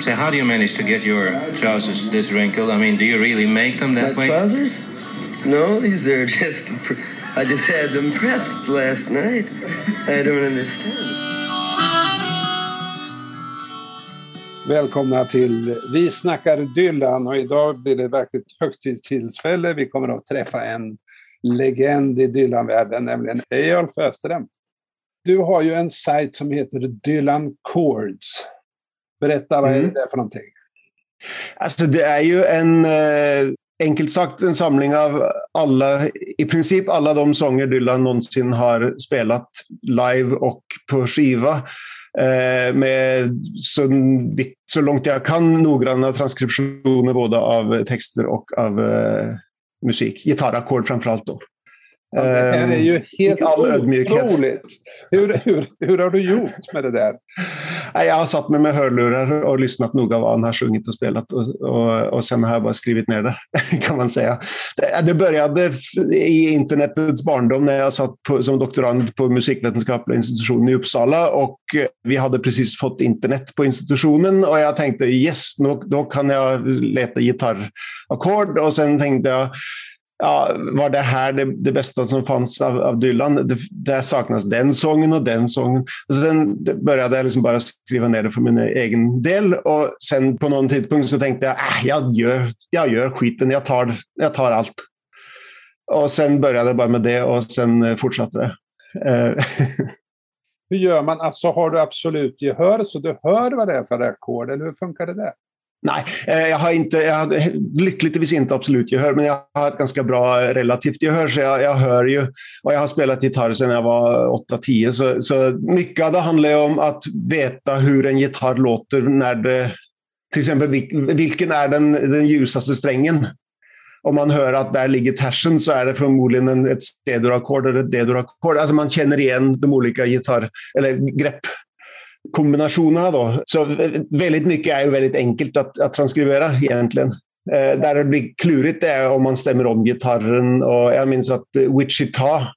So how do you manage to get your trousers this wrinkled? I mean, do you really make them that My way? trousers? No, these are just. I just had them pressed last night. I don't understand. Välkomna till Vi snackar Dylan och idag blir det verkligen högtidstillfälle. Vi kommer att träffa en legend i Dylan-världen, nämligen Eyolf Österem. Du har ju en sajt som heter Dylan Chords. Berätta, vad är Mm. det för någonting? Alltså det är ju en, eh, enkelt sagt, en samling av alla, i princip alla de sånger Dylan någonsin har spelat live och på skiva. Eh, med så, så långt jag kan noggranna transkriptioner både av texter och av eh, musik. Gitarrackord framförallt då. Ja, det här är ju helt ödmjukhet. otroligt. Hur, hur, hur har du gjort med det där? Nej, Jag har satt mig med hörlurar och lyssnat noga vad han har sjungit och spelat och, och, och sen har jag bara skrivit ner det, kan man säga. Det, det började i internetets barndom när jag satt på, som doktorand på musikvetenskapliga institutionen i Uppsala och vi hade precis fått internet på institutionen och jag tänkte yes, då, då kan jag leta gitarrackord och sen tänkte jag ja, var det här det, det bästa som fanns av, av Dylan? Det, där saknas den sången och den sången. Alltså, och sen började jag liksom bara skriva ner det för min egen del. Och sen på någon tidpunkt så tänkte jag, äh, jag, gör, jag gör skiten, jag tar, jag tar allt. Och sen började jag bara med det och sen eh, fortsatte det. Eh, hur gör man? Alltså, har du absolut gehör så du hör vad det är för ackord, eller hur funkar det där? Nej, eh, jag har, inte, jag har lyckligtvis inte absolut gehör, men jag har ett ganska bra eh, relativt gehör, så jag, jag hör ju. Och jag har spelat gitarr sedan jag var 8-10, så, så mycket av det handlar ju om att veta hur en gitarr låter när det... Till exempel, vilken är den, den ljusaste strängen? Om man hör att där ligger tersen så är det förmodligen en, ett C-dur-ackord eller ett D-dur-ackord. Alltså man känner igen de olika gitarr eller grepp kombinationerna då. Så väldigt mycket är ju väldigt enkelt att, att transkribera egentligen. Eh, där det blir klurigt det är om man stämmer om gitarren. Och jag minns att Wichita,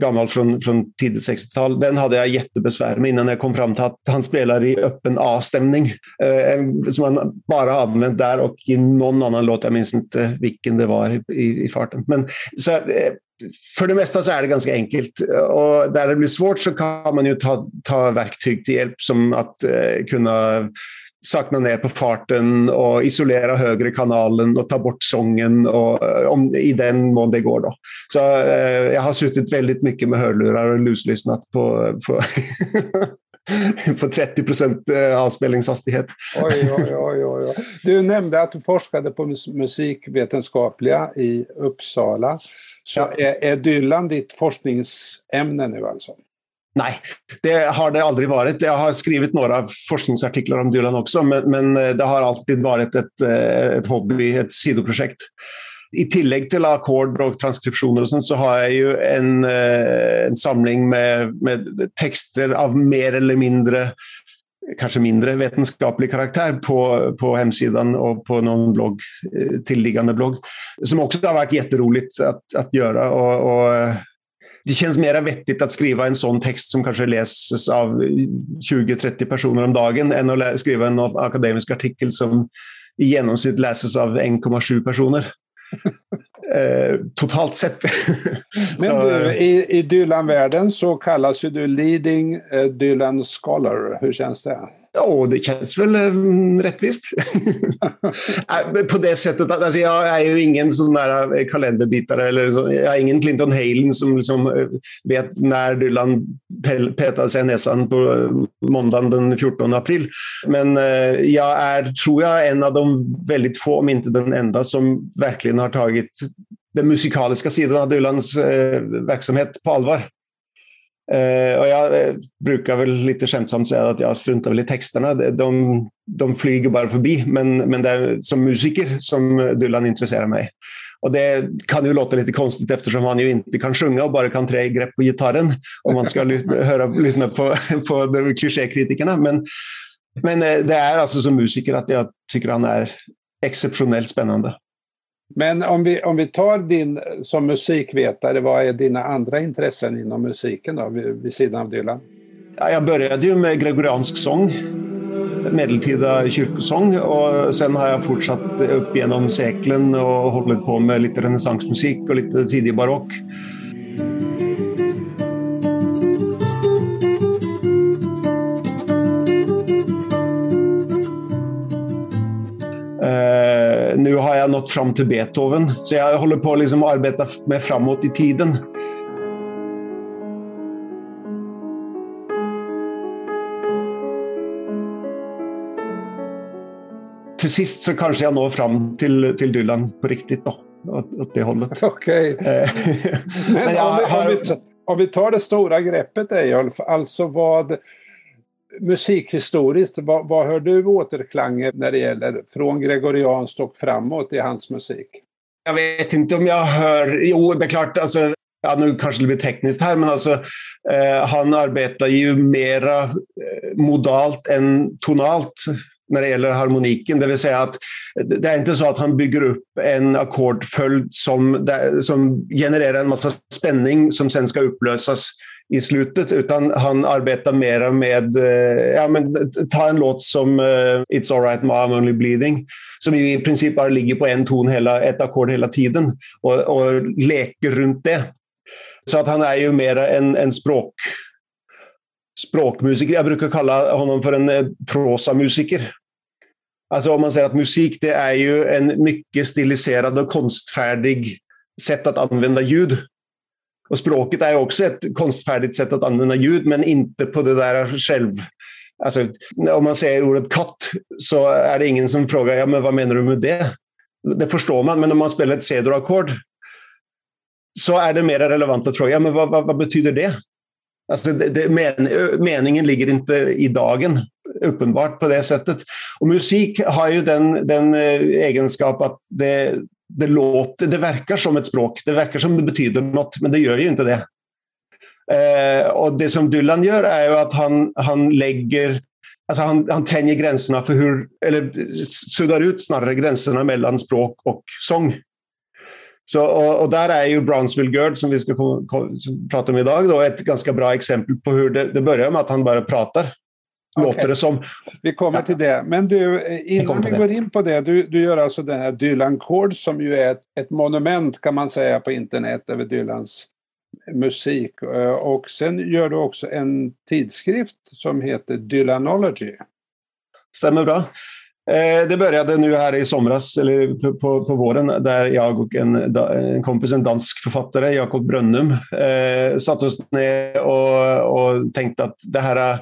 gammal från, från tidigt 60-tal, den hade jag jättebesvär med innan jag kom fram till att han spelar i öppen A-stämning. Eh, som han bara använt där och i någon annan låt, jag minns inte vilken det var i, i, i farten. Men så, eh, för det mesta så är det ganska enkelt. Och där det blir svårt så kan man ju ta, ta verktyg till hjälp som att eh, kunna sakna ner på farten och isolera högre kanalen och ta bort sången och, eh, om, i den mån det går. Då. Så eh, jag har suttit väldigt mycket med hörlurar och luslyssnat på, på, på 30 procent eh, avspelningshastighet. Oj, oj, oj, oj. Du nämnde att du forskade på musikvetenskapliga i Uppsala. Ja. är, är Dylan ditt forskningsämne nu alltså? Nej, det har det aldrig varit. Jag har skrivit några forskningsartiklar om Dylan också, men, men eh, det har alltid varit ett, eh, ett hobby, ett sidoprojekt. I tillägg till ackord och transkriptioner och sånt så har jag ju en, eh, en samling med, med texter av mer eller mindre kanske mindre vetenskaplig karaktär på, på hemsidan och på någon blogg, eh, tillliggande blogg, som också har varit jätteroligt att, att göra. Och, och det känns mer vettigt att skriva en sån text som kanske läses av 20-30 personer om dagen än att skriva en akademisk artikel som i genomsnitt läses av 1,7 personer eh, totalt sett. Men du, eh, i, i Dylan-världen så kallas ju du leading eh, Dylan scholar. Hur känns det? Ja, det känns väl eh, rättvist. Äh, På det sättet att alltså, jag är ju ingen sån där eh, kalenderbitare eller så, jag är ingen Clinton Halen som liksom eh, vet när Dylan petade sig i näsan på måndagen den 14 april. Men jag är, tror jag, en av de väldigt få, om inte den enda, som verkligen har tagit den musikaliska sidan av Dylans verksamhet på allvar. Eh, och jag eh, brukar väl lite skämtsamt säga att jag struntar väl i texterna. De, de, flyger bara förbi, men, men det är som musiker som Dylan intresserar mig. Och det kan ju låta lite konstigt eftersom han ju inte kan sjunga och bara kan tre grepp på gitarren om man ska höra, lyssna på, på klichékritikerna. Men, men eh, det är alltså som musiker att jag tycker han är exceptionellt spännande. Men om vi, om vi tar din som musikvetare, vad är dina andra intressen inom musiken då, vid, vid sidan av Dylan? Ja, Jag började ju med gregoriansk sång medeltida kyrkosång. Och sen har jag fortsatt upp genom seklen och hållit på med lite renässansmusik och lite tidig barock. Har nått fram till Beethoven, så jag håller på liksom att arbeta med framåt i tiden. till sist så kanske jag når fram till, till Dylan på riktigt då, åt, åt det hållet. Okej. Okay. Eh, Men, om, vi, om, vi, om vi tar det stora greppet Ejolf, alltså vad musikhistoriskt, vad, vad hör du återklanger när det gäller från gregorianskt och framåt i hans musik? Jag vet inte om jag hör, jo det är klart, alltså, ja, nu kanske det blir tekniskt här, men alltså, eh, han arbetar ju mera eh, modalt än tonalt när det gäller harmoniken. Det vill säga att det är inte så att han bygger upp en ackordföljd som, som genererar en massa spänning som sen ska upplösas i slutet, utan han arbetar mer med, eh, ja men ta en låt som uh, It's alright ma, I'm only bleeding, som ju i princip bara ligger på en ton, hela, ett ackord hela tiden och, och leker runt det. Så att han är ju mer en, en språk språkmusiker. Jag brukar kalla honom för en eh, prosamusiker. Alltså om man säger att musik det är ju en mycket stiliserad och konstfärdig sätt att använda ljud. Och språket är också ett konstfärdigt sätt att använda ljud, men inte på det där själv... Alltså, om man säger ordet katt så är det ingen som frågar ja, men vad menar du med det. Det förstår man, men om man spelar ett C-dur-ackord så är det mer relevant att fråga ja, men vad, vad, vad betyder det? Alltså det, det, men, meningen ligger inte i dagen, uppenbart på det sättet. Och musik har ju den, den eh, egenskap att det, det, låter, det verkar som ett språk, det verkar som det betyder något, men det gör ju inte det. Eh, och det som Dylan gör är ju att han, han lägger Alltså han, han tänjer gränserna för hur, eller suddar ut snarare gränserna mellan språk och sång. Så, och, och, där är ju Brownsville Gird, som vi ska prata om idag, då, ett ganska bra exempel på hur det, det börjar med att han bara pratar. Okay. Låter det som. Vi kommer till det. Men du, innan vi går in på det, du, du gör alltså den här Dylan Chords som ju är ett, ett monument kan man säga på internet över Dylans musik. Eh, och sen gör du också en tidskrift som heter Dylanology. Stämmer bra. Eh, det började nu här i somras, eller på, på våren, där jag och en, en kompis, en dansk författare, Jakob Brönnum, eh, satte oss ner och, och tänkte att det här är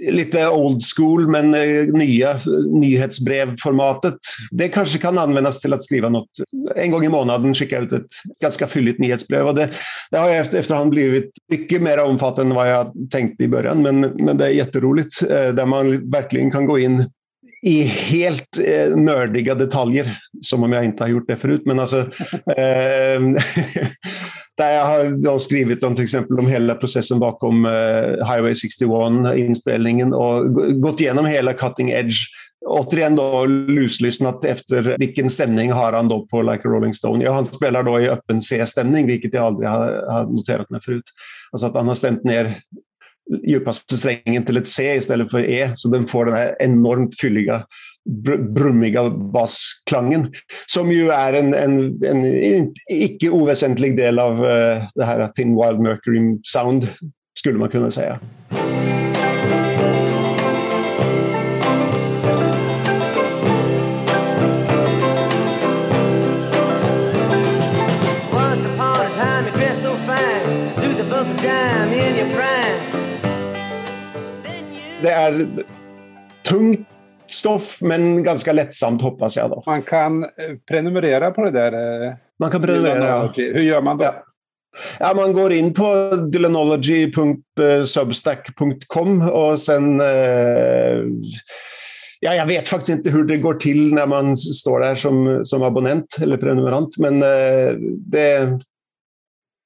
lite old school, men eh, nya eh, nyhetsbrevformatet. Det kanske kan användas till att skriva något. En gång i månaden skicka ut ett ganska fylligt nyhetsbrev. Och det, det har efter, efterhand blivit mycket mer omfattande än vad jag tänkte i början, men, men det är jätteroligt. Eh, där man verkligen kan gå in i helt eh, nördiga detaljer, som om jag inte har gjort det förut. Men alltså, eh, där jag har skrivit om till exempel om hela processen bakom eh, Highway 61, inspelningen och gått igenom hela Cutting Edge. Återigen då luslyssnat efter vilken stämning har han då på Like a Rolling Stone. Ja, han spelar då i öppen C-stämning, vilket jag aldrig har, har noterat mig förut. Alltså att han har stämt ner djupaste strängen till ett C istället för E, så den får den här enormt fylliga brummiga basklangen. Som ju är en, en, en icke oväsentlig del av uh, det här Thin Wild Mercury Sound, skulle man kunna säga. Det är tungt stoff, men ganska lättsamt hoppas jag. Då. Man kan eh, prenumerera på det där? Eh, man kan prenumerera. Hur gör man då? Ja. Ja, man går in på dylanology.substack.com och sen... Eh, ja, jag vet faktiskt inte hur det går till när man står där som, som abonnent eller prenumerant, men det,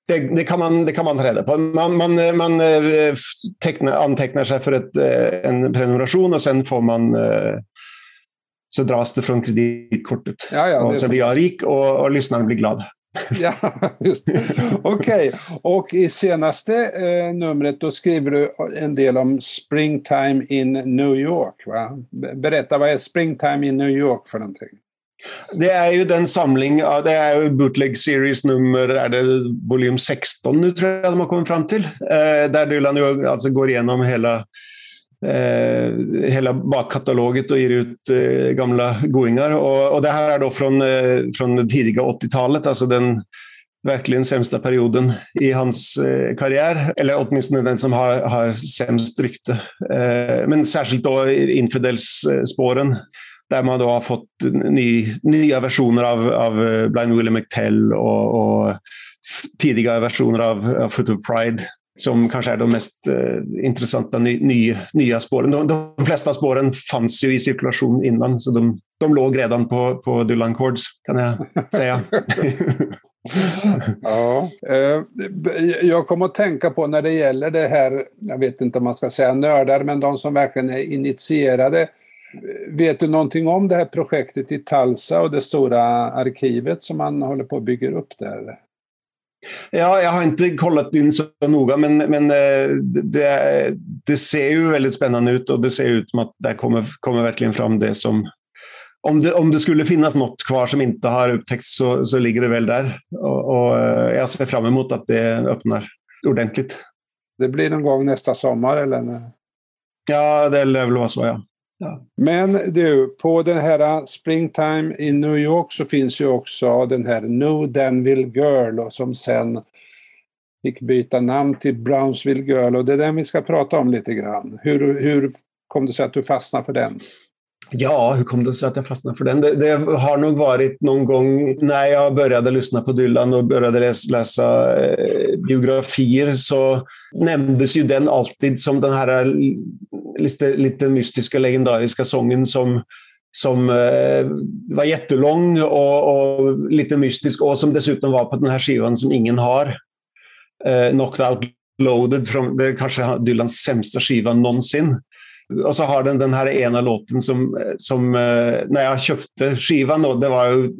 det, det, kan man, det kan man ta reda på. Man, man, man eh, tecknar, antecknar sig för ett, eh, en prenumeration och sen får man eh, så dras det från kreditkortet. Ja, ja, och så blir jag rik och, och lyssnaren blir glad. ja, just Okej, okay. och i senaste eh, numret då skriver du en del om Springtime in New York. Va? Berätta, vad är Springtime in New York för någonting? Det är ju den samling, det är ju Bootleg Series nummer, är det volym 16 nu tror jag de har kommit fram till. Eh, där Dylan ju alltså går igenom hela eh, hela bakkataloget och ger ut eh, gamla goingar. Och, och, det här är då från, eh, från det tidiga 80-talet, alltså den verkligen sämsta perioden i hans eh, karriär, eller åtminstone den som har, har sämst rykte. Eh, men särskilt då Infidels-spåren eh, där man då har fått ny, nya versioner av, av eh, Blind Willie McTell och, och tidiga versioner av, av Foot of Pride som kanske är de mest eh, intressanta ny, ny, nya spåren. De, de, flesta spåren fanns ju i cirkulation innan, så de, de låg redan på, på Dylan Chords, kan jag säga. ja, eh, jag kommer att tänka på när det gäller det här, jag vet inte om man ska säga nördar, men de som verkligen är initierade. Vet du någonting om det här projektet i Talsa och det stora arkivet som man håller på att bygga upp där? Ja, jag har inte kollat in så noga, men, men eh, det, det, ser ju väldigt spännande ut och det ser ut som att det kommer, kommer verkligen fram det som... Om det, om det skulle finnas något kvar som inte har upptäckts så, så ligger det väl där. Och, och eh, jag ser fram emot att det öppnar ordentligt. Det blir någon gång nästa sommar eller? Ja, det lär väl vara så ja. Men du, på den här Springtime i New York så finns ju också den här New Danville Girl och som sen fick byta namn till Brownsville Girl och det är den vi ska prata om lite grann. Hur, hur kom det sig att du fastnade för den? Ja, hur kom det sig att jag fastnade för den? Det, det, har nog varit någon gång när jag började lyssna på Dylan och började läsa, läsa eh, biografier så nämndes ju den alltid som den här lite, lite mystiska, legendariska sången som, som eh, var jättelång och, och, lite mystisk och som dessutom var på den här skivan som ingen har. Eh, Knocked Out Loaded, från, det är kanske Dylans sämsta skiva någonsin. Och så har den den här ena låten som, eh, som eh, när jag köpte skivan, då, det var ju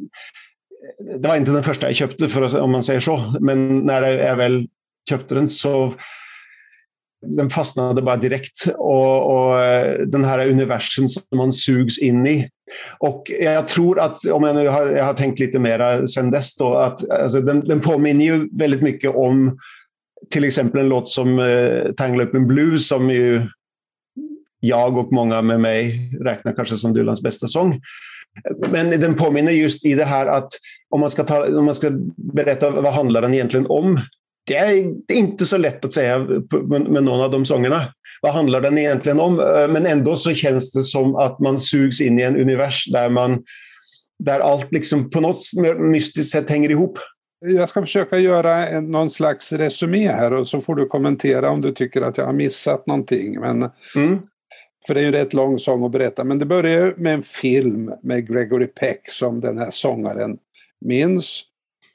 det var inte den första jag köpte, för, om man säger så, men när jag väl köpte den så den fastnade bara direkt. Och, och, eh, den här universum som man sugs in i. Och jag tror att, om jag nu har, jag har tänkt lite mer sen dess, då, att alltså, den, den påminner ju väldigt mycket om till exempel en låt som uh, Tangle Up in Blue som ju jag och många med mig räknar kanske som Dylans bästa sång. Men den påminner just i det här att om man ska, ta, om man ska berätta vad handlar den egentligen om det är inte så lätt att säga med någon av de sångerna. Vad handlar den egentligen om? Eh, men ändå så känns det som att man sugs in i en univers där, man, där allt liksom på något mystiskt sätt hänger ihop. Jag ska försöka göra en, någon slags resumé här och så får du kommentera om du tycker att jag har missat någonting. Men, mm. För det är ju en rätt lång sång att berätta. Men det börjar med en film med Gregory Peck som den här sångaren minns.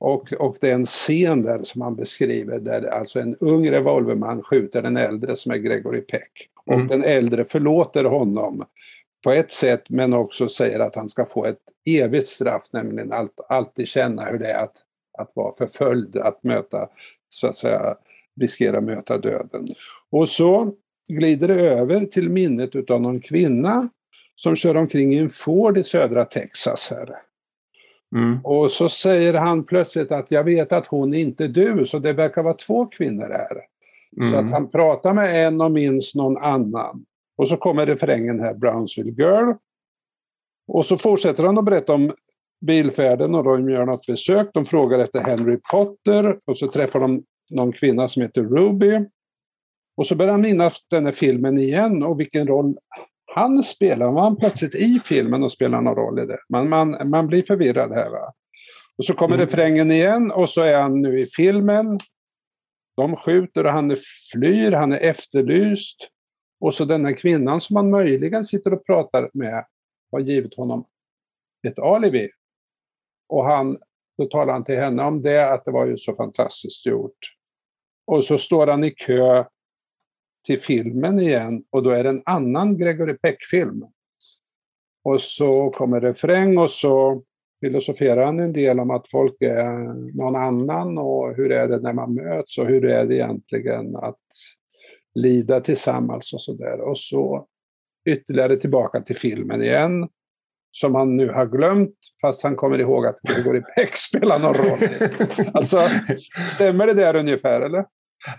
Och, och det är en scen där som han beskriver där alltså en ung revolverman skjuter den äldre som är Gregory Peck. Och mm. den äldre förlåter honom på ett sätt men också säger att han ska få ett evigt straff, nämligen att alltid känna hur det är att, att vara förföljd, att möta, så att säga, riskera möta döden. Och så glider det över till minnet utav någon kvinna som kör omkring i en Ford i södra Texas här. Mm. Och så säger han plötsligt att jag vet att hon är inte du, så det verkar vara två kvinnor här. Mm. Så att han pratar med en och minns någon annan. Och så kommer refrängen här, Brownsville Girl. Och så fortsätter han att berätta om bilfärden och de gör något försök. De frågar efter Henry Potter och så träffar de någon kvinna som heter Ruby. Och så börjar han minnas den här filmen igen och vilken roll han spelar, var han plötsligt i filmen och spelar någon roll i det? Man, man, man blir förvirrad här. Va? Och så kommer mm. refrängen igen och så är han nu i filmen. De skjuter och han är flyr, han är efterlyst. Och så den här kvinnan som han möjligen sitter och pratar med har givit honom ett alibi. Och han, då talar han till henne om det, att det var ju så fantastiskt gjort. Och så står han i kö till filmen igen och då är det en annan Gregory Peck-film. Och så kommer refräng och så filosoferar han en del om att folk är någon annan och hur är det när man möts och hur är det egentligen att lida tillsammans och sådär. Och så ytterligare tillbaka till filmen igen, som han nu har glömt, fast han kommer ihåg att Gregory Peck spelar någon roll. alltså, stämmer det där ungefär, eller?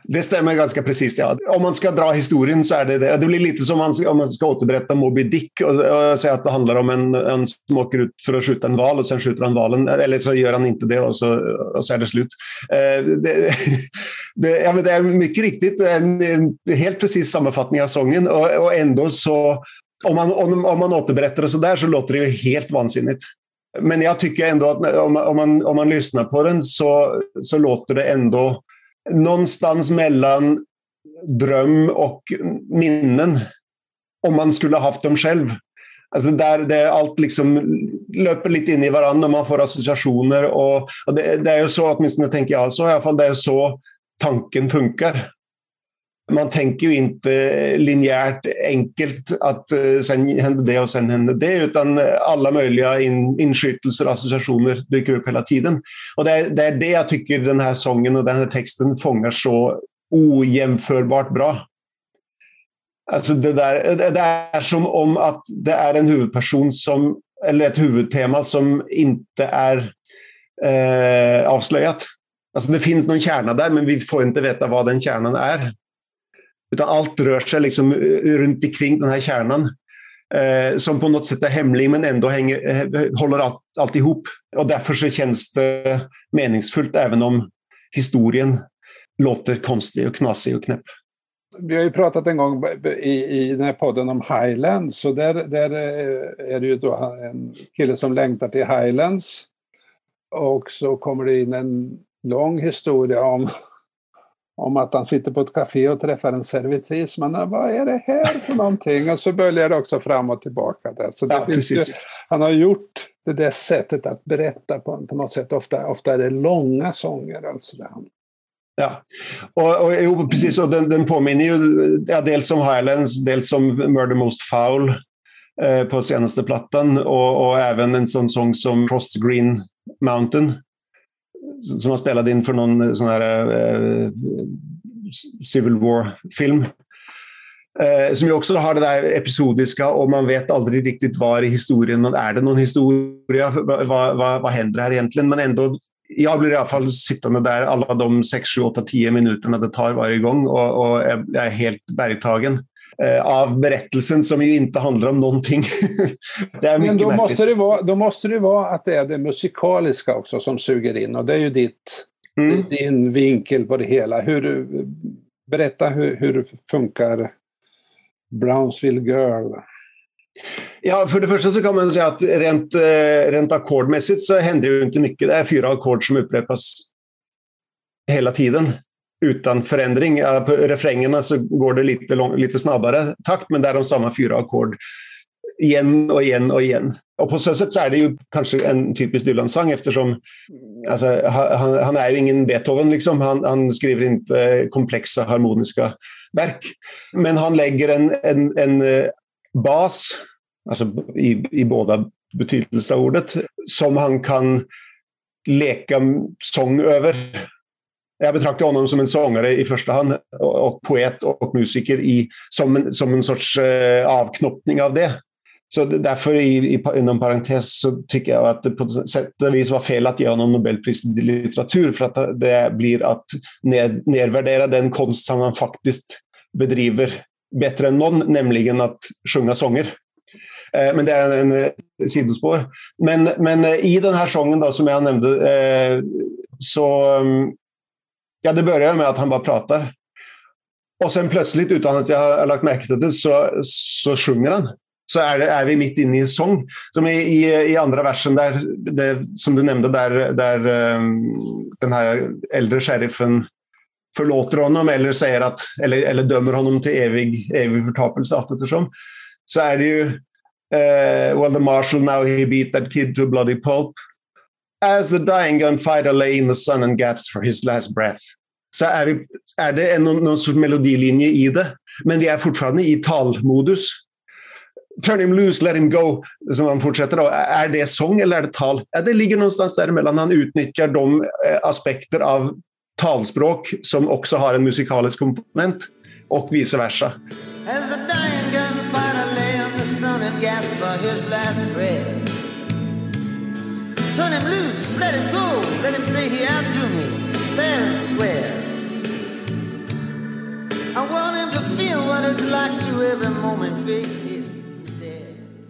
Det stämmer ganska precis. Ja. Om man ska dra historien så är det det. Det blir lite som om man ska återberätta Moby Dick och, och säga att det handlar om en, en som åker ut för att skjuta en val och sen skjuter han valen. Eller så gör han inte det och så, och så är det slut. Eh, det, det, ja, det, är mycket riktigt en, en, helt precis sammanfattning av sången och, och ändå så om man, om, om man återberättar det så där så låter det ju helt vansinnigt. Men jag tycker ändå att om, om, man, om man lyssnar på den så, så låter det ändå någonstans mellan dröm och minnen. Om man skulle ha haft dem själv. Alltså där det allt liksom löper lite in i varandra, och man får associationer. Och, och det, det, är ju så, åtminstone tänker jag, så i alla fall det är så tanken funkar. Man tänker ju inte linjärt enkelt att eh, sen hände det och sen hände det, utan alla möjliga in, inskytelser och associationer dyker upp hela tiden. Och det är, det är det jag tycker den här sången och den här texten fångar så ojämförbart bra. Alltså det, där, det är som om att det är en huvudperson som, eller ett huvudtema som inte är eh, avslöjat. Alltså det finns någon kärna där, men vi får inte veta vad den kärnan är. Utan allt rör sig liksom eh, runt omkring den här kärnan. Eh, som på något sätt är hemlig men ändå hänger, eh, håller allt, allt ihop. Och därför så känns det meningsfullt även om historien låter konstig och knasig och knäpp. Vi har ju pratat en gång i, i den här podden om Highlands, så där, där eh, är det ju då en kille som längtar till Highlands. Och så kommer det in en lång historia om om att han sitter på ett café och träffar en servitris. Men vad är det här för någonting? Och så böljar det också fram och tillbaka. Där. Så ja, ju, han har gjort det där sättet att berätta på, på något sätt. Ofta, ofta är det långa sånger. Alltså där han, Ja, och, och jo, precis. Och den, den påminner ju ja, dels om Highlands, dels om Murder Most Foul eh, på senaste plattan och, och, även en sån sång som Cross the Green Mountain som man spelade in för någon eh, sån här eh, Civil War-film. Eh, som ju också har det där episodiska och man vet aldrig riktigt var i historien, är det någon historia? Vad, vad, vad händer här egentligen? Men ändå, jag blir i alla fall sittande där alla de 6, 7, 8, 10 minuterna det tar varje gång och, och jag är helt bergtagen. Eh, av berättelsen som ju inte handlar om någonting. det är Men då måste det, vara, då måste det vara att det är det musikaliska också som suger in och det är ju ditt, mm. din vinkel på det hela. Hur, berätta hur, hur funkar Brownsville Girl? Ja, för det första så kan man säga att rent, eh, rent ackordmässigt så händer det ju inte mycket. Det är fyra ackord som upprepas hela tiden utan förändring. Eh, på refrängerna så går det lite, lång, lite snabbare takt, men det är de samma fyra ackord igen och igen och igen. Och på så sätt så är det ju kanske en typisk Dylan-sång eftersom alltså, han, han, är ju ingen Beethoven, liksom. han, han, skriver inte komplexa harmoniska verk. Men han lägger en, en, en eh, bas, alltså i, i båda betydelser av ordet, som han kan leka sång över jag betraktar honom som en sångare i första hand och poet och musiker i, som, en, som en sorts eh, avknoppning av det. Så därför i, i, inom parentes så tycker jag att det på sätt och vis var fel att ge honom Nobelpriset i litteratur för att det blir att ned, nedvärdera den konst som han faktiskt bedriver bättre än någon, nämligen att sjunga sånger. Eh, men det är en, en eh, sidospår. Men, men eh, i den här sången då, som jag nämnde eh, så mm, Ja, det börjar med att han bara pratar. Och sen plötsligt, utan att jag har lagt märke till det, så, så sjunger han. Så är, det, är vi mitt inne i en sång. Som i, i, i andra versen, där, det, som du nämnde, där, där um, den här äldre sheriffen förlåter honom eller, säger att, eller, eller dömer honom till evig, evig förtapelse allt eftersom. Så är det ju uh, Well the marshal now he beat that kid to a bloody pulp. As the dying gunfighter lay in the sun and gaps for his last breath. Så är, vi, är det en, någon sorts melodilinje i det, men vi är fortfarande i talmodus. Turn him loose, let him go, som han fortsätter då. Är det sång eller är det tal? Ja, det ligger någonstans däremellan. Han utnyttjar de eh, aspekter av talspråk som också har en musikalisk komponent och vice versa.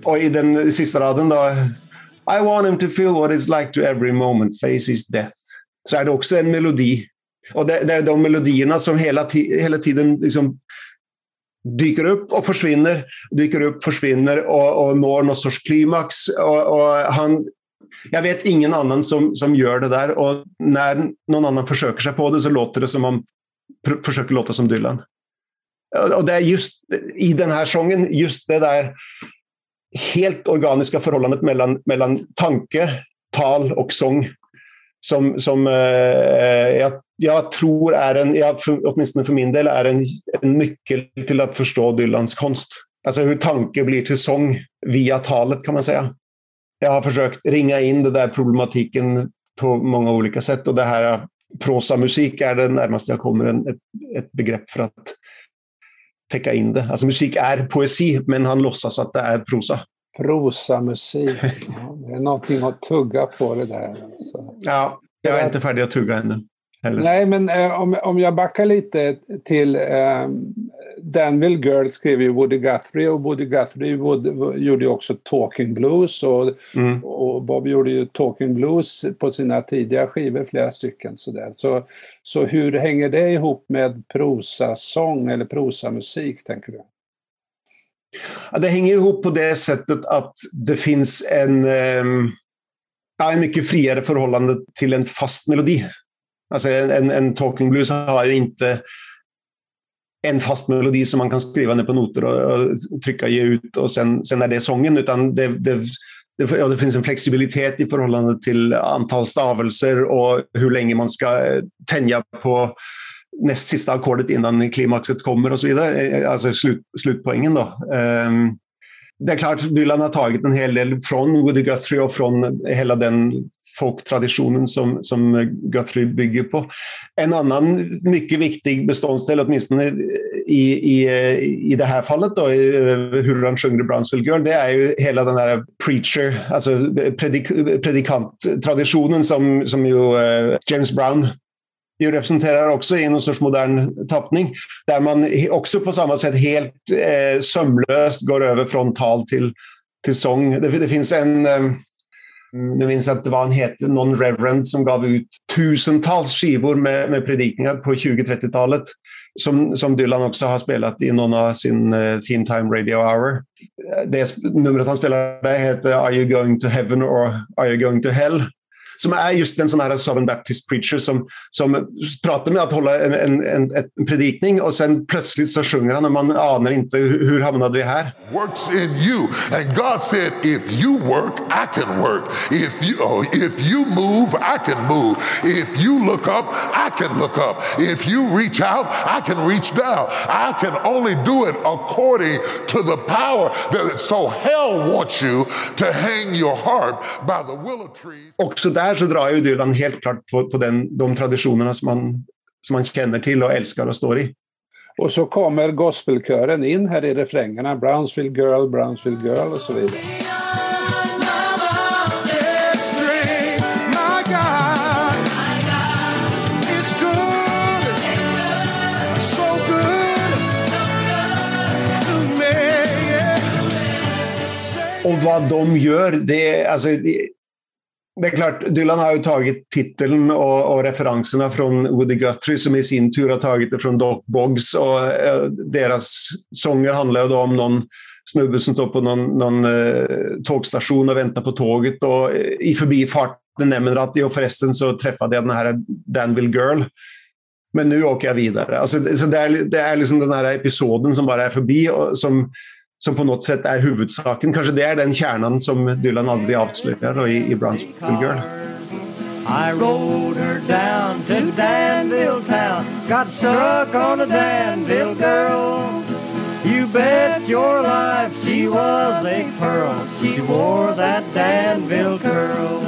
Och i den sista raden då I want him to feel what it's like to every moment face his death så är det också en melodi och det, det är de melodierna som hela, hela tiden liksom dyker upp och försvinner, dyker upp, försvinner och, och når någon sorts klimax. Och, och, han, jag vet ingen annan som, som gör det där och när någon annan försöker sig på det så låter det som om försöker låta som Dylan. Och det är just i den här sången, just det där helt organiska förhållandet mellan, mellan tanke, tal och sång som, som eh, jag, jag, tror är en, jag, för, åtminstone för min del, är en, en nyckel till att förstå Dylans konst. Alltså hur tanke blir till sång via talet kan man säga. Jag har försökt ringa in den där problematiken på många olika sätt och det här prosamusik är det närmaste jag kommer en, ett, ett begrepp för att täcka in det. Alltså musik är poesi, men han låtsas att det är prosa. Prosamusik. Ja, det är någonting att tugga på det där. Alltså. Ja, jag är inte färdig att tugga ännu. Heller. Nej, men eh, om, om jag backar lite till eh, Danville Girl skrev ju Woody Guthrie och Woody Guthrie Wood, gjorde ju också Talking Blues och, mm. och Bob gjorde ju Talking Blues på sina tidiga skivor, flera stycken sådär. Så, så hur hänger det ihop med prosasång eller prosamusik, tänker du? Ja, det hänger ihop på det sättet att det finns en, eh, en mycket friare förhållande till en fast melodi. Alltså en, en, en talking blues har ju inte en fast melodi som man kan skriva ner på noter och, och trycka ge ut och sen, sen är det sången, utan det, det, det, ja, det, finns en flexibilitet i förhållande till antal stavelser och hur länge man ska eh, tänja på näst sista ackordet innan klimaxet kommer och så vidare. Eh, eh, alltså slut, slutpoängen då. Um, det är klart, Dylan har tagit en hel del från Woody Guthrie och från hela den folktraditionen som, som Guthrie bygger på. En annan mycket viktig beståndsdel, åtminstone i, i, i det här fallet, då, eh, hur han sjunger Brownsville Girl, det är ju hela den där preacher, alltså predik, predikanttraditionen som, som ju eh, James Brown ju representerar också i någon sorts modern tappning, där man också på samma sätt helt eh, sömlöst går över från tal till, till sång. Det, det finns en eh, Mm, jag minns att det var en het non-reverend som gav ut tusentals skivor med, med predikningar på 20-30-talet. Som, som Dylan också har spelat i någon av sin eh, uh, Team Time Radio Hour. Eh, det numret han spelar heter Are you going to heaven or are you going to hell? Som är just er en sån här Southern Baptist preacher som, som pratar med att hålla en, en, en, en predikning och sen plötsligt så sjunger han och man anar inte hur, hur hamnade vi här? Works in you and God said if you work I can work. If you, oh, if you move I can move. If you look up I can look up. If you reach out I can reach down. I can only do it according to the power that so hell wants you to hang your heart by the willow trees. Också där här så drar ju Dylan helt klart på, på den, de traditionerna som man, som man känner till och älskar och står i. Och så kommer gospelkören in här i refrängerna, Brownsville Girl, Brownsville Girl och så vidare. Och vad de gör, det, alltså, det, det är klart, Dylan har ju tagit titeln och, och, referenserna från Woody Guthrie som i sin tur har tagit det från Doc Boggs. Och, eh, deras sånger handlar då om någon snubbe som står på någon, någon eh, tågstation och väntar på tåget och eh, i förbifarten nämner att jo, förresten så träffade jag den här Danville Girl. Men nu åker jag vidare. Alltså, så det, är, det är liksom den här episoden som bara är förbi och som som på något sätt är huvudsaken. Kanske det är den kärnan som Dylan aldrig avslöjar i, i Brownsville Girl. I rode her down to Danville town Got stuck on a Danville girl You bet your life she was a pearl. She wore that Danville curl.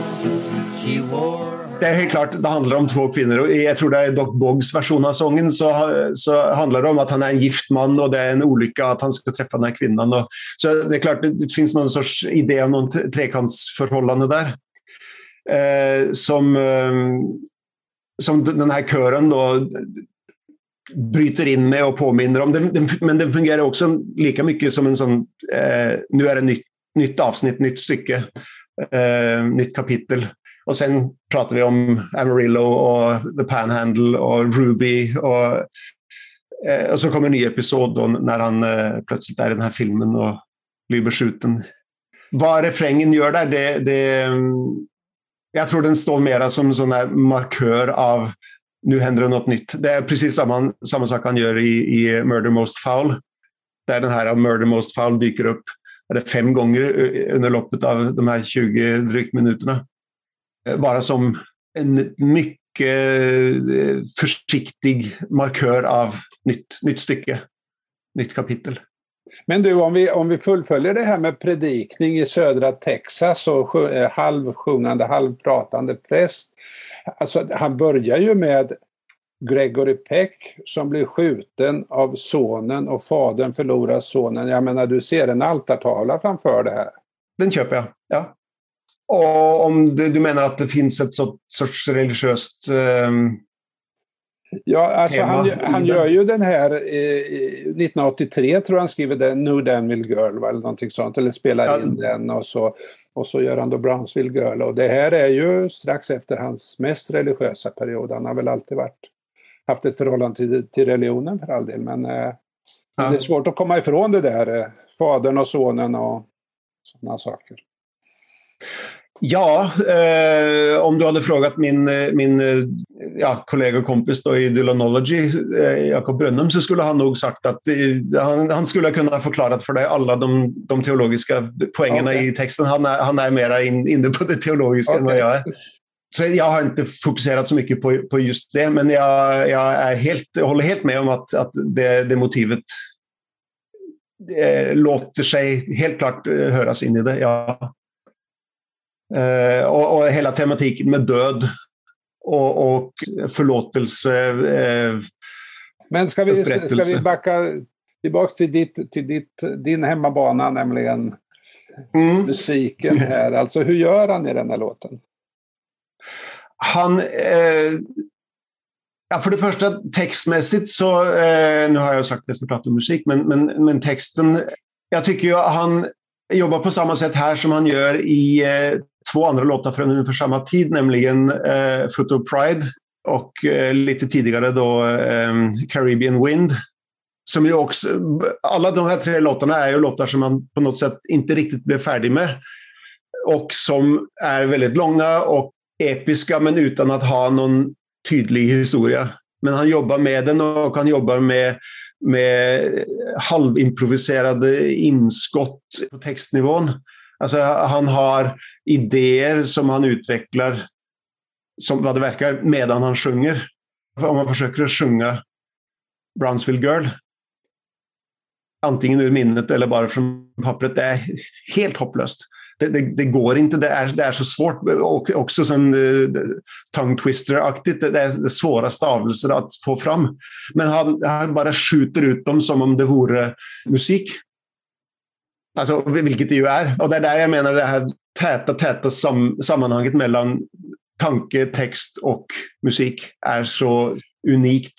She wore det är helt klart, det handlar om två kvinnor. Och jag tror det är Doc Boggs version av sången så, så handlar det om att han är en gift man och det är en olycka att han ska träffa den här kvinnan. Och, så det är klart det finns någon sorts idé om någon trekantsförhållande där. Eh, som, eh, som den här kören då bryter in med och påminner om. Den, den, men den fungerar också lika mycket som en sån, eh, nu är det nytt, nytt avsnitt, nytt stycke, eh, nytt kapitel. Och sen pratar vi om Amarillo och The Panhandle och Ruby. Och, eh, och så kommer en ny episod då när han eh, plötsligt är i den här filmen och blir beskjuten. Vad refrängen gör där, det, det, mm, jag tror den står mera som sån här markör av nu händer det något nytt. Det är precis samma, samma sak han gör i, i Murder Most Foul. Där den här Murder Most Foul dyker upp är det fem gånger eh, under loppet av de här 20 drygt minuterna. Eh, bara som en mycket eh, försiktig markör av nytt, nytt stycke, nytt kapitel. Men du, om vi, om vi fullföljer det här med predikning i södra Texas och eh, halvsjungande, halvpratande präst. Alltså, han börjar ju med Gregory Peck som blir skjuten av sonen och fadern förlorar sonen. Jag menar, du ser en altartavla framför det här. Den köper jag, ja. Och om det, du menar att det finns ett sorts religiöst um, Ja, alltså han, han gör ju den här, eh, 1983 tror jag han skriver den, New Danville Girl eller någonting sånt, eller spelar ja. in den och så, och så gör han då Brownsville Girl. Och det här är ju strax efter hans mest religiösa period. Han har väl alltid varit, haft ett förhållande till, till religionen för all del, men eh, ja. det är svårt att komma ifrån det där, eh, fadern och sonen och sådana saker. Ja, eh, om du hade frågat min, min ja, kollega och kompis då i Dylanology, eh, Jakob Brönnum, så skulle han nog sagt att eh, han, han skulle kunna förklarat för dig alla de, de teologiska poängerna okay. i texten. Han är, han är mera in, inne på det teologiska okay. än vad jag är. Så jag har inte fokuserat så mycket på, på just det, men jag, jag, är helt, jag håller helt med om att, att det, det motivet det låter sig helt klart höras in i det. Ja. Eh, och, och, hela tematiken med död och, och förlåtelse. Eh, Men ska vi, ska vi backa tillbaka till, ditt, till ditt, din hemmabana, nämligen mm. musiken här. Alltså hur gör han i den här låten? Han... Eh, ja, för det första textmässigt så, eh, nu har jag sagt att jag ska prata om musik, men, men, men texten, jag tycker ju han jobbar på samma sätt här som han gör i eh, två andra låtar från ungefär samma tid, nämligen eh, Foot of Pride och eh, lite tidigare då eh, Caribbean Wind. Som ju också, alla de här tre låtarna är ju låtar som man på något sätt inte riktigt blev färdig med. Och som är väldigt långa och episka men utan att ha någon tydlig historia. Men han jobbar med den och han jobbar med, med halvimproviserade inskott på textnivån. Alltså, han har idéer som han utvecklar, som vad det verkar, medan han sjunger. Om man försöker sjunga Brownsville Girl, antingen ur minnet eller bara från pappret, det är helt hopplöst. Det, det, det, går inte, det är, det är så svårt. Och också som uh, eh, tongue twister-aktigt, det, det, är det svåra stavelser att få fram. Men han, han bara skjuter ut dem som om det vore musik. Alltså, vilket det ju är. Och det är där jag menar det här täta, täta sam sammanhanget mellan tanke, text och musik är så unikt.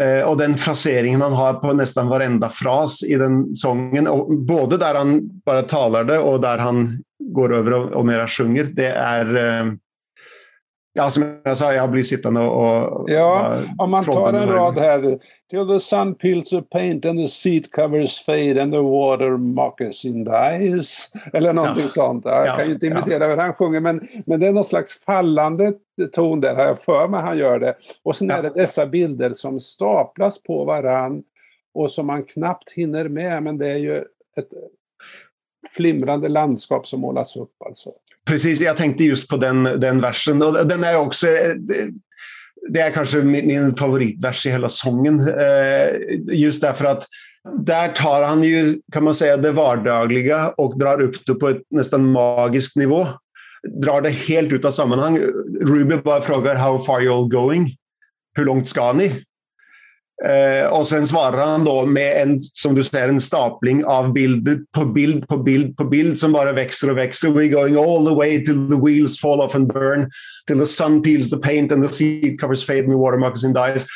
Eh, och den fraseringen han har på nästan varenda fras i den sången, och både där han bara talar det och där han går över och, och mera sjunger, det är eh, Ja, som jag sa, jag blir sittande och... Ja, om man tar en rad här. Till the sun peels the paint and the seat covers fade and the water moccasin dies. Eller någonting ja. sånt. Jag ja, kan ju inte imitera ja. hur han sjunger, men, men det är någon slags fallande ton där, har jag för mig han gör det. Och sen ja. är det dessa bilder som staplas på varann och som man knappt hinner med, men det är ju ett flimrande landskap som målas upp. Alltså. Precis, jag tänkte just på den, den versen. Och den är också, eh, det är kanske min, min favoritvers i hela sången. Eh, just därför att där tar han ju, kan man säga, det vardagliga och drar upp det på ett nästan magiskt nivå. Drar det helt ut av sammanhang. Ruby bara frågar “How far you all going?” Hur långt ska ni? Eh, och sen svarar han då med en, som du säger, en stapling av bilder på bild på bild på bild som bara växer och växer. We're going all the way till the wheels fall off and burn, till the sun peels the paint and the seat covers fade and the water moccasin dies.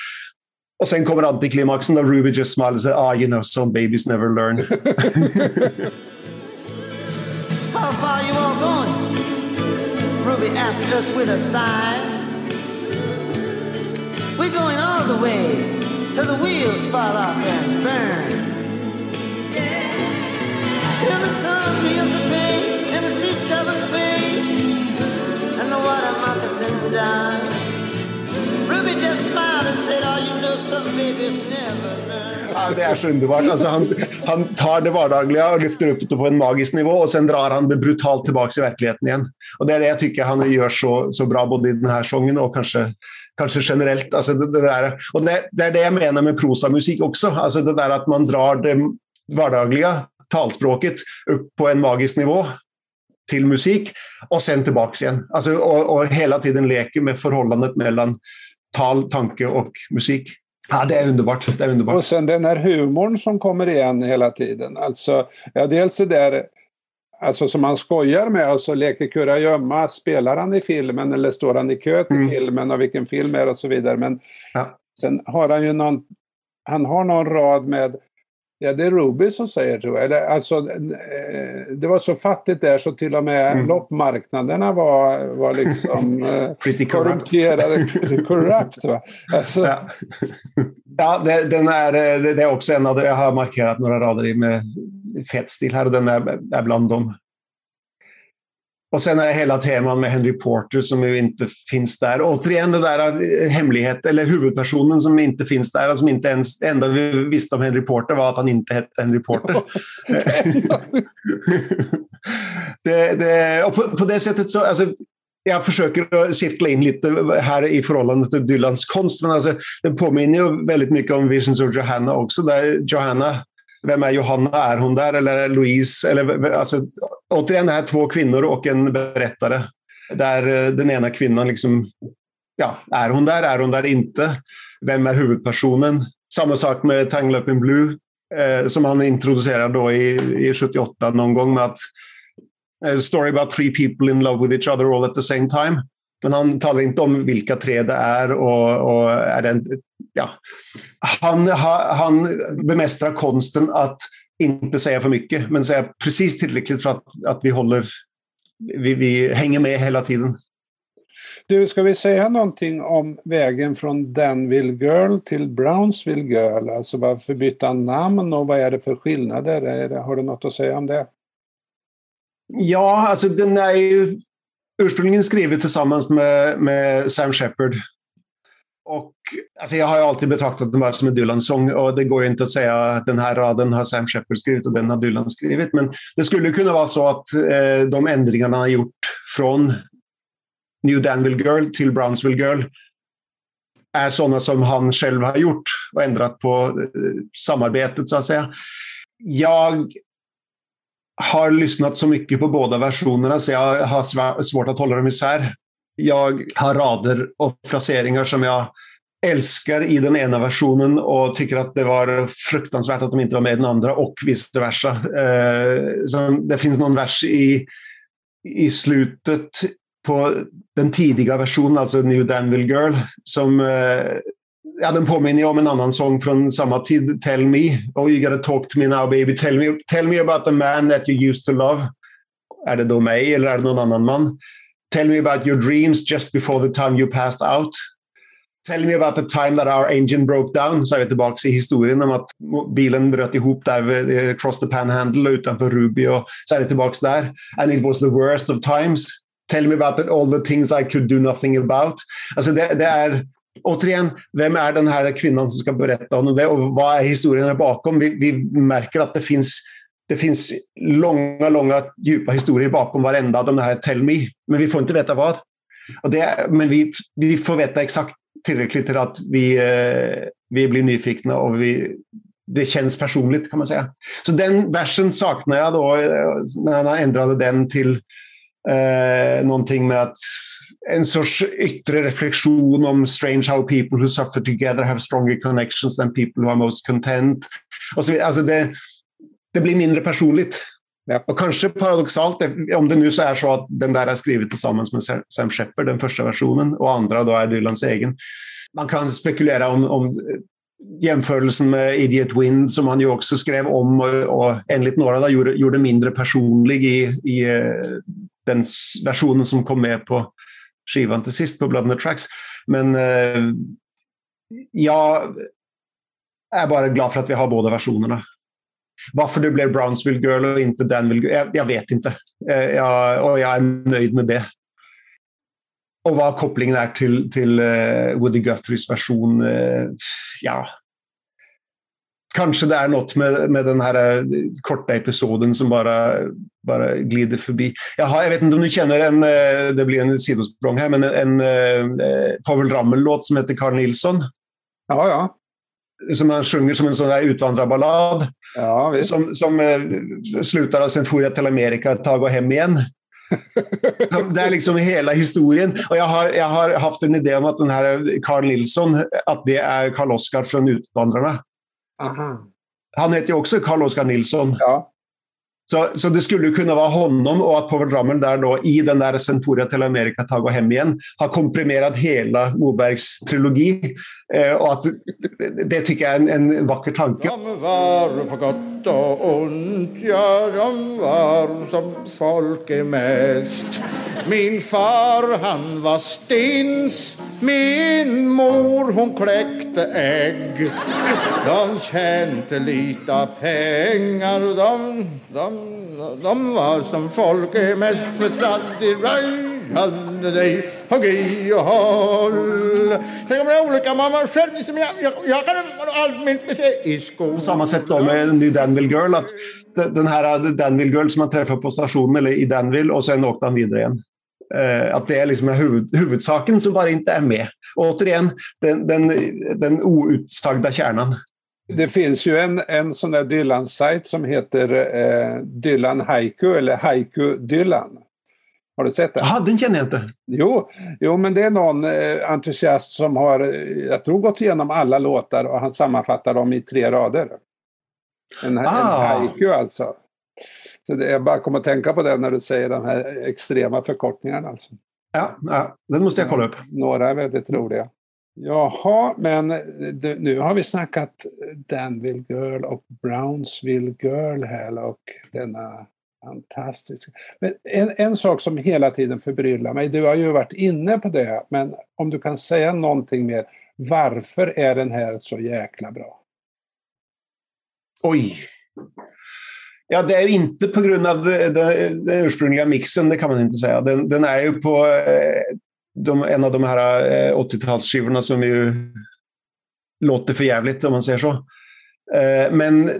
Och sen kommer antiklimaxen där Ruby just smiles och säger ah, you know, some babies never learn. How far you all going? Ruby asked us with a sigh. We're going all the way till the wheels fall off and burn. Till the sun feels the pain and the seat covers fade and the water moccasin dies. Ruby just smiled and said, oh, you know some babies never learn. Ja, det är så underbart. Alltså, han, han tar det vardagliga och lyfter upp det på en magisk nivå och sen drar han det brutalt tillbaka i verkligheten igen. Och det är det jag tycker han gör så, så bra både i den här sången och kanske, kanske generellt. Alltså det, det där. Och det, det, är det jag menar med prosamusik också. Alltså det där att man drar det vardagliga talspråket upp på en magisk nivå till musik och sen tillbaks igen. Alltså, och, och hela tiden leker med förhållandet mellan tal, tanke och musik. Ja, det är underbart. Det är underbart. Och sen den här humorn som kommer igen hela tiden. Alltså, ja, dels det där alltså, som man skojar med, alltså leker kurragömma, spelar han i filmen eller står han i kö till mm. filmen och vilken film är det och så vidare. Men ja. sen har han ju någon, han har någon rad med Ja, det är Ruby som säger tror jag. Alltså, eh, det var så fattigt där så till och med mm. loppmarknaderna var, var liksom Pretty korrumperade. Corrupt, va? Alltså. Ja, ja det, den är, det är också en av de, jag har markerat några rader i med fet stil här och den är, är bland dem. Och sen är det hela teman med Henry Porter som ju inte finns där. Återigen det där eh, hemlighet, eller huvudpersonen som inte finns där. Som inte ens, enda vi visste om Henry Porter var att han inte hette Henry Porter. det, det, och på, på, det sättet så, alltså, jag försöker cirkla in lite här i förhållande till Dylans konst, men alltså, det påminner ju väldigt mycket om Visions of Johanna också, där Johanna vem är Johanna? Är hon där eller är Louise? Eller, alltså, återigen, det här två kvinnor och en berättare. Där eh, den ena kvinnan liksom, ja, är hon där? Är hon där inte? Vem är huvudpersonen? Samma sak med Tangle Up in Blue eh, som han introducerade då i, i 78 någon gång med att A story about three people in love with each other all at the same time. Men han talar inte om vilka tre det är och, och är det en, ja. han, han bemästrar konsten att inte säga för mycket, men säga precis tillräckligt för att, att vi håller vi, vi hänger med hela tiden. Du, ska vi säga någonting om vägen från Danville Girl till Brownsville Girl? Alltså varför bytte han namn och vad är det för skillnader? Har du något att säga om det? Ja, alltså den är ju ursprungligen skrivit tillsammans med, med Sam Shepard och, alltså jag har alltid betraktat den här som en Dylan-sång och det går ju inte att säga att den här raden har Sam Shepard skrivit och den har Dylan skrivit. Men det skulle kunna vara så att eh, de ändringarna han har gjort från New Danville Girl till Brownsville Girl är sådana som han själv har gjort och ändrat på eh, samarbetet så att säga. Jag har lyssnat så mycket på båda versionerna så jag har svårt att hålla dem isär. Jag har rader och fraseringar som jag älskar i den ena versionen och tycker att det var fruktansvärt att de inte var med i den andra och vice versa. Eh, så det finns någon vers i, i slutet på den tidiga versionen, alltså New Danville Girl, som eh, ja, den påminner om en annan sång från samma tid, Tell Me. Oh, you gotta talk to me now baby, tell me, tell me about the man that you used to love. Är det då mig eller är det någon annan man? Tell me about your dreams just before the time you passed out. Tell me about the time that our engine broke down. Så är vi tillbaka i historien om att bilen bröt ihop där vid eh, Cross the panhandle utanför Ruby. Och så är vi tillbaka där. And it was the worst of times. Tell me about it, all the things I could do nothing about. Alltså det, det är återigen, vem är den här kvinnan som ska berätta om det och vad är historien bakom? Vi, vi märker att det finns det finns långa, långa, djupa historier bakom varenda av de här Tell Me, men vi får inte veta vad. Och det, men vi, vi får veta exakt tillräckligt till att vi, eh, vi blir nyfikna och vi, det känns personligt kan man säga. Så den versen saknar jag då eh, när han ändrade den till eh, någonting med att en sorts yttre reflektion om strange how people who suffer together have stronger connections than people who are most content. Och så, alltså det, det blir mindre personligt. Ja. Och kanske paradoxalt, om det nu så är så att den där är skriven tillsammans med Sam Shepard, den första versionen, och andra då är Dylans egen. Man kan spekulera om, om jämförelsen med Idiot Wind som han ju också skrev om och, och enligt några då, gjorde, gjorde mindre personlig i, i eh, den versionen som kom med på skivan till sist på Blood and the Tracks. Men eh, jag är bara glad för att vi har båda versionerna. Varför det blev Brownsville Girl och inte Danville Girl, jag, jag vet inte. Eh, jag, och jag är nöjd med det. Och vad kopplingen är till, till uh, Woody Guthries version, uh, ja. Kanske det är något med, med den här uh, korta episoden som bara, bara glider förbi. Jaha, jag vet inte om du känner en, det blir en sidosprång här, men en, en Pavel Ramel-låt som heter Carl Nilsson. Ja, ja. Som han sjunger som en sån där utvandrarballad. Ja, visst. som som slutar och sen får jag till Amerika ett tag och hem igen. Det är liksom hela historien. Och jag har, jag har haft en idé om att den här Carl Nilsson, att det är Karl Oskar från Utvandrarna. Aha. Han heter ju också Karl Oskar Nilsson. Ja. Så, så det skulle kunna vara honom och att Povel Ramel där då i den där Sen for jag till Amerika, tag och hem igen, har komprimerat hela Mobergs trilogi. Eh, och att det tycker jag är en, en vacker tanke. De var på gott och ont, ja de var som folk är mest. Min far han var stins, min mor hon kläckte ägg. De tjänte lite pengar, de, de, de var som folk är mest förtratt i röjande dig hugg i och håll. Tänk om det är olika var själv, liksom jag, jag, jag kan allt mitt i skolan. På samma sätt då med New Danville Girl, att den här eh, Danville Girl som man träffar på stationen eller i Danville och sen åkte han vidare igen. Uh, att det är liksom huvud, huvudsaken som bara inte är med. Och återigen, den, den, den outsagda kärnan. Det finns ju en, en sån där Dylan-sajt som heter eh, Dylan Haiku eller Haiku Dylan. Har du sett den? Ja, den känner jag inte. Jo, jo men det är någon eh, entusiast som har, jag tror, gått igenom alla låtar och han sammanfattar dem i tre rader. En, Ah. en haiku alltså. Så det, jag bara kommer att tänka på det när du säger de här extrema förkortningarna. Alltså. Ja, ja, den måste jag kolla upp. Några är väldigt roliga. Jaha, men eh, nu har vi snackat Danville Girl och Brownsville Girl här och denna fantastiska... Men en, en sak som hela tiden förbryllar mig, du har ju varit inne på det, men om du kan säga någonting mer. Varför är den här så jäkla bra? Oj. Ja, det är ju inte på grund av den ursprungliga mixen, det kan man inte säga. Den, den är ju på eh, de, en av de här eh, 80-talsskivorna som ju låter för jävligt om man säger så. Eh, men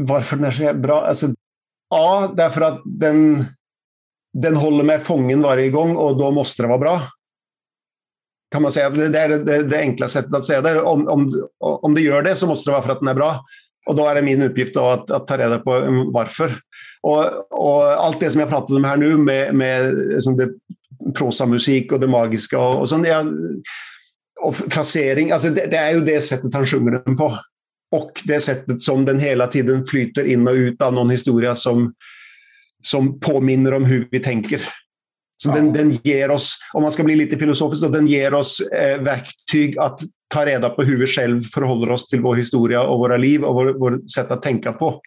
varför den är så bra? Alltså, ja, därför att den, den håller mig fången varje gång och då måste det vara bra. Kan man säga. Det är det, det, det enkla sättet att säga det. Om, om, om det gör det så måste det vara för att den är bra. Och då är det min uppgift då att, att ta reda på mm, varför. Och, och allt det som jag pratade om här nu med, med liksom det, prosamusik och det magiska och, och sånt. Jag, och frasering, alltså det, det är ju det sättet han sjunger den på. Och det sättet som den hela tiden flyter in och ut av någon historia som, som påminner om hur vi tänker. Så Ja. den, den ger oss, om man ska bli lite filosofisk, då, den ger oss eh, verktyg att ta reda på hur vi själv förhåller oss till vår historia och våra liv och vår, vår sätt att tänka på.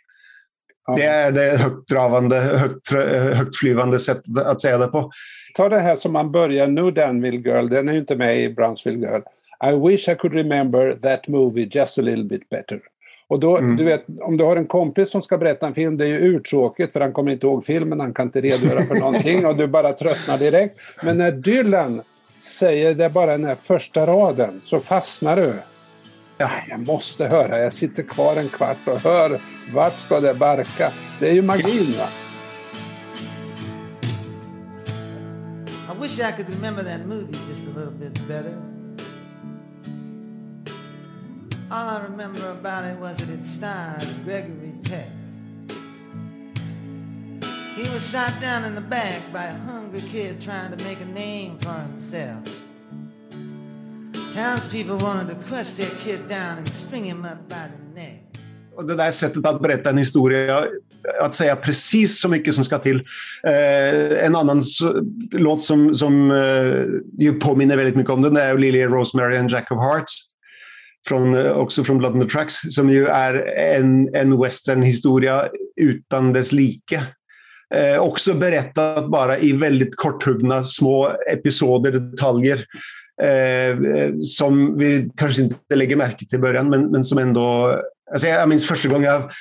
Det är det högtravande, högt, högtflyvande sättet att säga det på. Ta det här som man börjar nu, Danville Girl, den är ju inte med i Brownsville Girl. I wish I could remember that movie just a little bit better. Och då, Mm. du vet, om du har en kompis som ska berätta en film, det är ju urtråkigt för han kommer inte ihåg filmen, han kan inte redogöra för någonting och du bara tröttnar direkt. Men när Dylan säger det bara den här första raden så fastnar du. Ja, jag måste höra, jag sitter kvar en kvart och hör vart ska det barka. Det är ju magin va? I wish I could remember that movie just a little bit better. All I remember about it was that it starred Gregory Peck. He was shot down in the back by a hungry kid trying to make a name for himself. Townspeople wanted to crush their kid down and string him up by the neck. Och det där sättet att berätta en historia, att säga precis så mycket som ska till. Eh, en annan låt som, som eh, ju påminner väldigt mycket om den är Lily Rosemary and Jack of Hearts. Från, eh, också från Blood on the Tracks, som ju är en, en westernhistoria utan dess like. Eh, också berättat bara i väldigt korthuggna små episoder, detaljer. Eh, eh, som vi kanske inte lägger märke till i början, men, men som ändå... Alltså jag minns första gången jag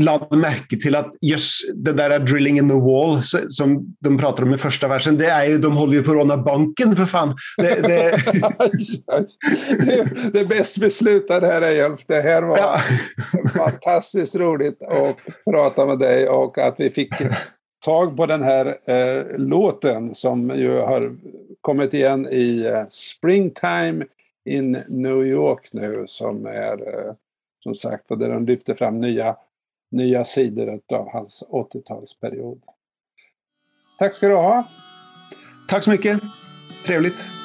lade märke till att just det där drilling in the wall som de pratar om i första versen, det är ju, de håller ju på att råna banken för fan. Det, det, det, det bäst beslutade här Eyolf. Det här var Ja. fantastiskt roligt att prata med dig och att vi fick tag på den här eh, låten som ju har kommit igen i eh, Springtime in New York nu som är eh, som sagt och där de lyfter fram nya, nya sidor av hans 80-talsperiod. Tack ska du ha. tack så mycket. Trevligt.